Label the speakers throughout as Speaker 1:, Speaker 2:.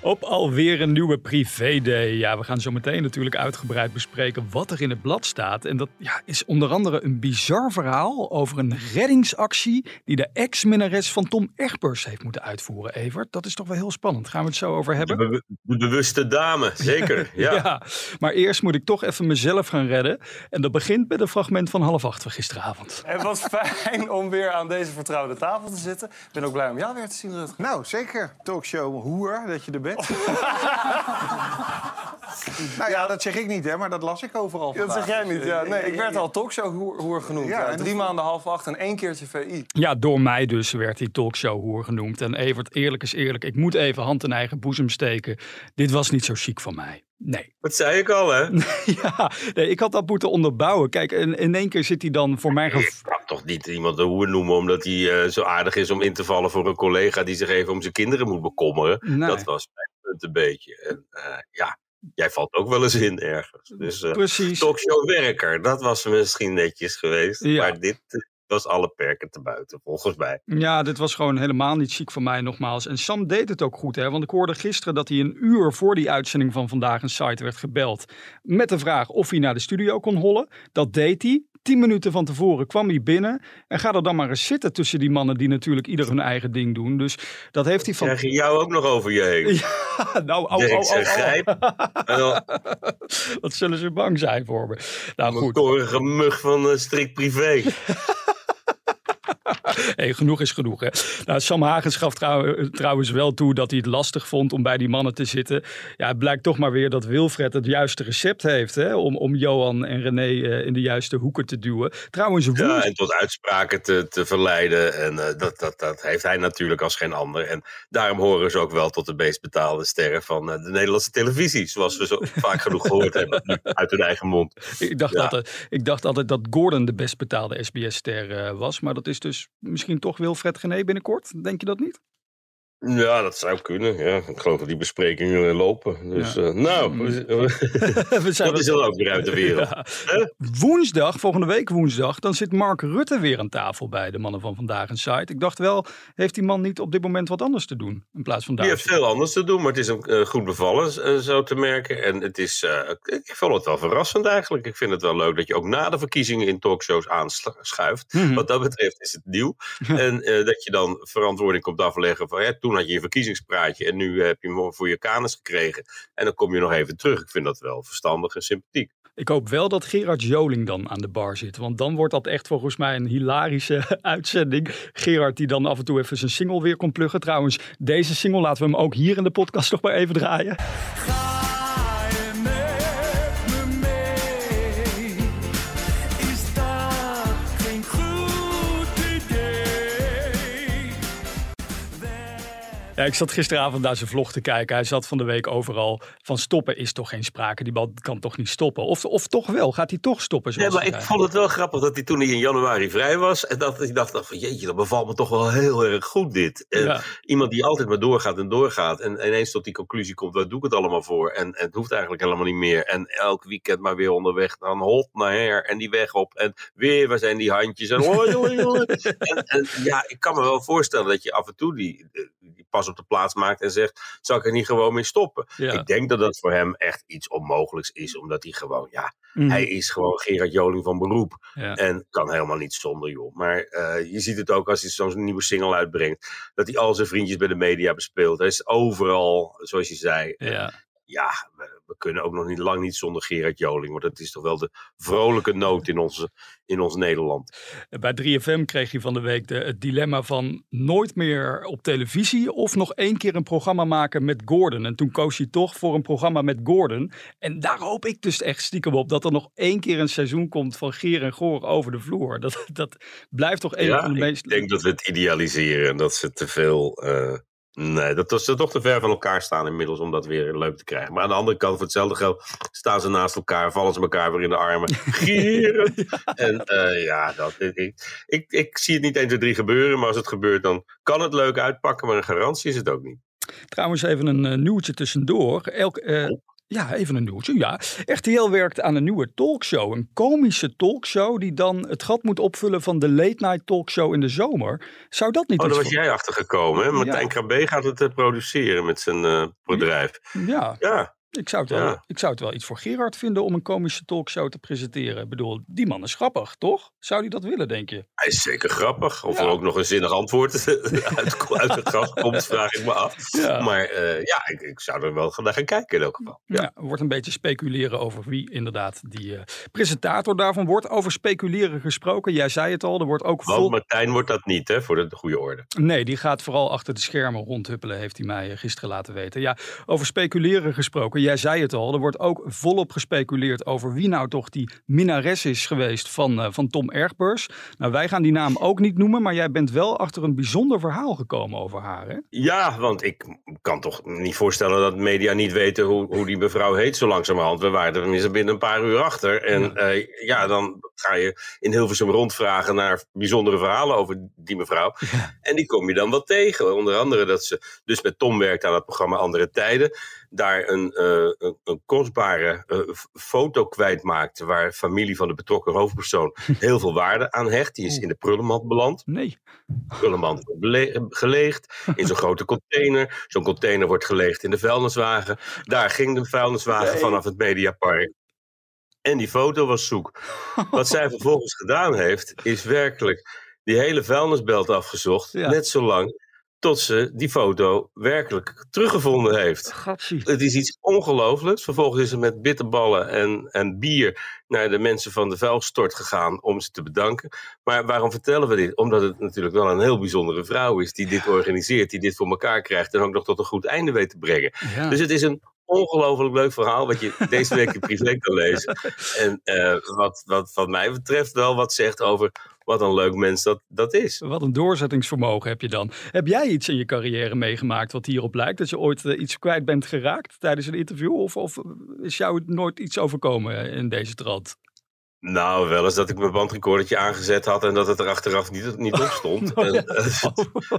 Speaker 1: Op alweer een nieuwe privé-day. Ja, we gaan zo meteen natuurlijk uitgebreid bespreken wat er in het blad staat. En dat ja, is onder andere een bizar verhaal over een reddingsactie die de ex-minnares van Tom Egbers heeft moeten uitvoeren, Evert. Dat is toch wel heel spannend. Gaan we het zo over hebben?
Speaker 2: De, be- de bewuste dame, zeker. Ja.
Speaker 1: Ja, maar eerst moet ik toch even mezelf gaan redden. En dat begint met een fragment van half acht van gisteravond.
Speaker 3: Het was fijn om weer aan deze vertrouwde tafel te zitten. Ik ben ook blij om jou weer te zien, Rutger.
Speaker 4: Nou, zeker. Talkshow hoer, dat je er bent. nou ja, dat zeg ik niet, hè, maar dat las ik overal
Speaker 3: Dat zeg jij niet, ja. Nee, ik werd al talkshow-hoer genoemd.
Speaker 4: Ja,
Speaker 3: drie maanden half acht en één keertje VI.
Speaker 1: Ja, door mij dus werd die talkshow hoer genoemd. En Evert, eerlijk is eerlijk, ik moet even hand in eigen boezem steken. Dit was niet zo chic van mij. Nee.
Speaker 2: Dat zei ik al, hè?
Speaker 1: Ja, nee, ik had dat moeten onderbouwen. Kijk, in, in één keer zit hij dan voor mijn
Speaker 2: Je
Speaker 1: gevoel...
Speaker 2: toch niet iemand de hoer noemen omdat hij eh, zo aardig is om in te vallen voor een collega die zich even om zijn kinderen moet bekommeren.
Speaker 1: Nee.
Speaker 2: Dat was mijn punt een beetje. En eh, ja, jij valt ook wel eens in ergens. Dus eh
Speaker 1: Precies.
Speaker 2: talkshowwerker, dat was misschien netjes geweest.
Speaker 1: Ja.
Speaker 2: Maar dit was alle perken te buiten, volgens mij.
Speaker 1: Ja, dit was gewoon helemaal niet chic van mij nogmaals. En Sam deed het ook goed, hè? want ik hoorde gisteren dat hij een uur voor die uitzending van Vandaag een site werd gebeld. Met de vraag of hij naar de studio kon hollen. Dat deed hij. Tien minuten van tevoren kwam hij binnen. En ga er dan maar eens zitten tussen die mannen die natuurlijk ieder hun eigen ding doen. Dus dat heeft hij van...
Speaker 2: Krijg je jou ook nog over je heen?
Speaker 1: Ja, nou,
Speaker 2: grijp. Dan
Speaker 1: Wat zullen ze bang zijn voor me? Nou
Speaker 2: een mug van uh, strikt privé.
Speaker 1: hey, genoeg is genoeg. Hè? Nou, Sam Hagens gaf trouw- trouwens wel toe dat hij het lastig vond om bij die mannen te zitten. Ja, het blijkt toch maar weer dat Wilfred het juiste recept heeft hè? Om, om Johan en René eh, in de juiste hoeken te duwen. Trouwens,
Speaker 2: Ja, en tot uitspraken te, te verleiden. En eh, dat, dat, dat heeft hij natuurlijk als geen ander. En daarom horen ze ook wel tot de meest betaalde sterren van eh, de Nederlandse televisie. Zoals we zo vaak genoeg gehoord hebben nu, uit hun eigen mond.
Speaker 1: ik, dacht
Speaker 2: ja.
Speaker 1: altijd, ik dacht altijd dat Gordon de best betaalde SBS-ster was. Maar dat is dus misschien toch Wilfred Gené binnenkort. Denk je dat niet?
Speaker 2: Ja, dat zou kunnen. Ja, ik geloof dat die besprekingen lopen. Dus
Speaker 1: Ja.
Speaker 2: eh, nou, we-
Speaker 1: We zijn
Speaker 2: dat is dan ook weer uit de wereld.
Speaker 1: Ja. Woensdag, volgende week woensdag, dan zit Mark Rutte weer aan tafel bij de mannen van Vandaag en Site. Ik dacht wel, heeft die man niet op dit moment wat anders te doen in plaats van daar?
Speaker 2: Die heeft veel anders te doen, maar het is hem eh, goed bevallen, eh, zo te merken. En het is, eh, ik vond het wel verrassend eigenlijk. Ik vind het wel leuk dat je ook na de verkiezingen in talkshows aanschuift.
Speaker 1: Mhm.
Speaker 2: Wat dat betreft is het nieuw. En eh, dat je dan verantwoording komt afleggen van ja, toen had je je verkiezingspraatje en nu heb je hem voor je kanus gekregen. En dan kom je nog even terug. Ik vind dat wel verstandig en sympathiek.
Speaker 1: Ik hoop wel dat Gerard Joling dan aan de bar zit. Want dan wordt dat echt volgens mij een hilarische uitzending. Gerard die dan af en toe even zijn single weer kon pluggen. Trouwens, deze single laten we hem ook hier in de podcast nog maar even draaien. Ja, ik zat gisteravond naar zijn vlog te kijken. Hij zat van de week overal. Van stoppen is toch geen sprake. Die bal kan toch niet stoppen. Of, of toch wel? Gaat hij toch stoppen?
Speaker 2: Ja, maar ik
Speaker 1: zei?
Speaker 2: vond het wel grappig dat hij toen hij in januari vrij was. En dat ik dacht van jeetje, dat bevalt me toch wel heel erg goed dit. En
Speaker 1: Ja.
Speaker 2: iemand die altijd maar doorgaat en doorgaat. En ineens tot die conclusie komt, waar doe ik het allemaal voor? En, en het hoeft eigenlijk helemaal niet meer. En elk weekend maar weer onderweg. Dan hot naar her en die weg op. En weer, waar zijn die handjes? En, en, en ja, ik kan me wel voorstellen dat je af en toe die, die pas op de plaats maakt. En zegt, zal ik er niet gewoon mee stoppen?
Speaker 1: Ja.
Speaker 2: Ik denk dat dat voor hem echt iets onmogelijks is. Omdat hij gewoon, ja,
Speaker 1: Mhm.
Speaker 2: hij is gewoon Gerard Joling van beroep.
Speaker 1: Ja.
Speaker 2: En kan helemaal niet zonder, joh. Maar eh, je ziet het ook als hij zo'n nieuwe single uitbrengt. Dat hij al zijn vriendjes bij de media bespeelt. Hij is overal, zoals je zei.
Speaker 1: Ja.
Speaker 2: Ja, we, we kunnen ook nog niet lang niet zonder Gerard Joling. Want dat is toch wel de vrolijke noot in, onze, in ons Nederland.
Speaker 1: Bij 3FM kreeg je van de week de, het dilemma van nooit meer op televisie of nog één keer een programma maken met Gordon. En toen koos hij toch voor een programma met Gordon. En daar hoop ik dus echt stiekem op dat er nog één keer een seizoen komt van Geer en Goor over de vloer. Dat, dat blijft toch een
Speaker 2: Ja,
Speaker 1: van de
Speaker 2: ik
Speaker 1: meest...
Speaker 2: denk dat we het idealiseren. En dat ze te veel... eh, Nee, dat is toch te ver van elkaar staan inmiddels om dat weer leuk te krijgen. Maar aan de andere kant, voor hetzelfde geld, staan ze naast elkaar, vallen ze elkaar weer in de armen. Gieren! En eh, ja, dat, ik, ik, ik zie het niet 1, 2, 3 gebeuren, maar als het gebeurt, dan kan het leuk uitpakken, maar een garantie is het ook niet.
Speaker 1: Trouwens, even een uh, nieuwtje tussendoor. Elk, uh, ja, even een nieuwtje. Ja, RTL werkt aan een nieuwe talkshow. Een komische talkshow die dan het gat moet opvullen van de late night talkshow in de zomer. Zou dat niet
Speaker 2: Oh, daar was
Speaker 1: voor...
Speaker 2: jij achter gekomen, hè? Martijn ja. Krabbe gaat het uh, produceren met zijn uh, bedrijf.
Speaker 1: Ja.
Speaker 2: ja.
Speaker 1: Ik zou, het wel, ik zou het wel iets voor Gerard vinden om een komische talkshow te presenteren. Ik bedoel, die man is grappig, toch? Zou hij dat willen, denk je?
Speaker 2: Hij is zeker grappig. Of ja. er ook nog een zinnig antwoord uit, uit het gras komt, vraag ik me af. Ja. Maar uh, ja, ik, ik, zou er wel naar gaan kijken in elk geval.
Speaker 1: Ja, wordt een beetje speculeren over wie inderdaad die uh, presentator daarvan wordt. Over speculeren gesproken, jij zei het al, er wordt ook
Speaker 2: Want vol... Martijn wordt dat niet, hè, voor de, de goede orde.
Speaker 1: Nee, die gaat vooral achter de schermen rondhuppelen, heeft hij mij gisteren laten weten. Ja, over speculeren gesproken, jij zei het al, er wordt ook volop gespeculeerd over wie nou toch die minnares is geweest van, uh, van Tom Ergbers. Nou, wij gaan die naam ook niet noemen, maar jij bent wel achter een bijzonder verhaal gekomen over haar, hè?
Speaker 2: Ja, want ik kan toch niet voorstellen dat media niet weten hoe, hoe die mevrouw heet zo langzamerhand. We waren er tenminste binnen een paar uur achter. En ja, uh, ja dan ga je in Hilversum rondvragen naar bijzondere verhalen over die mevrouw. Ja. En die kom je dan wel tegen. Onder andere dat ze dus met Tom werkt aan het programma Andere Tijden. Daar een, uh, een, een kostbare uh, foto kwijtmaakte. Waar familie van de betrokken hoofdpersoon heel veel waarde aan hecht. Die is in de prullenmand beland.
Speaker 1: Nee.
Speaker 2: Prullenmand wordt geleegd in zo'n grote container. Zo'n container wordt geleegd in de vuilniswagen. Daar ging de vuilniswagen nee. vanaf het Mediapark. En die foto was zoek. Wat zij vervolgens gedaan heeft, is werkelijk die hele vuilnisbelt afgezocht. Ja. Net zo lang tot ze die foto werkelijk teruggevonden heeft.
Speaker 1: Gatsie.
Speaker 2: Het is iets ongelooflijks. Vervolgens is ze met bitterballen en, en bier naar de mensen van de vuilstort gegaan om ze te bedanken. Maar waarom vertellen we dit? Omdat het natuurlijk wel een heel bijzondere vrouw is die dit organiseert, die dit voor elkaar krijgt en ook nog tot een goed einde weet te brengen. Ja. Dus het is een ongelooflijk leuk verhaal wat je deze week in privé kan lezen. En uh, wat, wat wat mij betreft wel wat zegt over wat een leuk mens dat, dat is.
Speaker 1: Wat een doorzettingsvermogen heb je dan. Heb jij iets in je carrière meegemaakt wat hierop lijkt? Dat je ooit uh, iets kwijt bent geraakt tijdens een interview? Of, of is jou nooit iets overkomen in deze trant?
Speaker 2: Nou, wel eens dat ik mijn bandrecordertje aangezet had en dat het er achteraf niet, niet op stond. Oh, ja.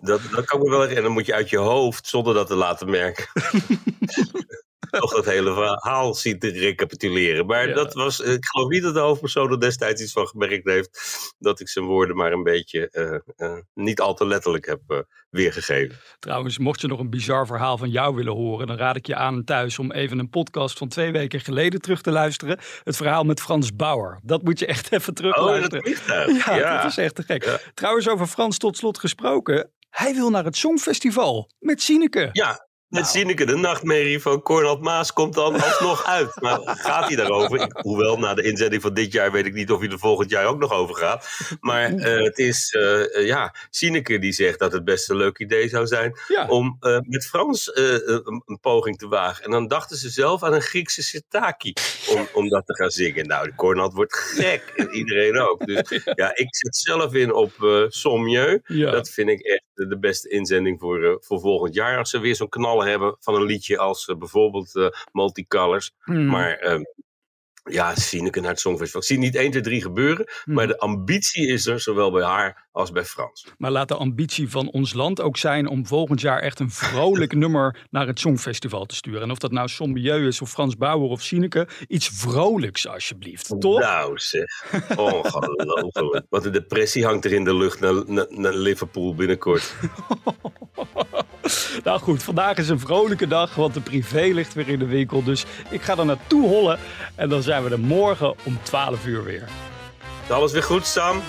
Speaker 2: dat, dat kan me wel En dan moet je uit je hoofd, zonder dat te laten merken, toch dat hele verhaal zien te recapituleren. Maar ja. dat was, ik geloof niet dat de hoofdpersoon er destijds iets van gemerkt heeft. Dat ik zijn woorden maar een beetje uh, uh, niet al te letterlijk heb uh, weergegeven.
Speaker 1: Trouwens, mocht je nog een bizar verhaal van jou willen horen, dan raad ik je aan thuis om even een podcast van twee weken geleden terug te luisteren. Het verhaal met Frans Bauer. Dat moet je echt even terugluisteren.
Speaker 2: Oh,
Speaker 1: ja, ja, dat is echt te gek. Ja. Trouwens, over Frans tot slot gesproken. Hij wil naar het Songfestival met Sineke.
Speaker 2: Ja, met nou. Sineke, de nachtmerrie van Cornald Maas komt dan alsnog uit. Maar gaat hij daarover? Hoewel, na de inzending van dit jaar weet ik niet of hij er volgend jaar ook nog over gaat. Maar uh, het is, uh, ja, Sineke die zegt dat het best een leuk idee zou zijn ja. om uh, met Frans een, een, poging te wagen. En dan dachten ze zelf aan een Griekse sirtaki om, om dat te gaan zingen. Nou, Cornald wordt gek en iedereen ook. Dus ja, ik zet zelf in op Sommieu. Ja. Dat vind ik echt de beste inzending voor, voor volgend jaar. Als ze weer zo'n knal hebben van een liedje als uh, bijvoorbeeld uh, Multicolors. Mm. Maar uh, ja, Sineke naar het Songfestival. Ik zie niet 1, 2, 3 gebeuren, mm. maar de ambitie is er zowel bij haar als bij Frans.
Speaker 1: Maar laat de ambitie van ons land ook zijn om volgend jaar echt een vrolijk nummer naar het Songfestival te sturen. En of dat nou Sommieu is of Frans Bauer of Sineke, iets vrolijks alsjeblieft, toch?
Speaker 2: Nou zeg, ongelooflijk. Wat een depressie hangt er in de lucht naar, naar, naar Liverpool binnenkort.
Speaker 1: Nou goed, vandaag is een vrolijke dag, want de privé ligt weer in de winkel. Dus ik ga er naartoe hollen en dan zijn we er morgen om 12 uur weer.
Speaker 2: Alles weer goed, Sam?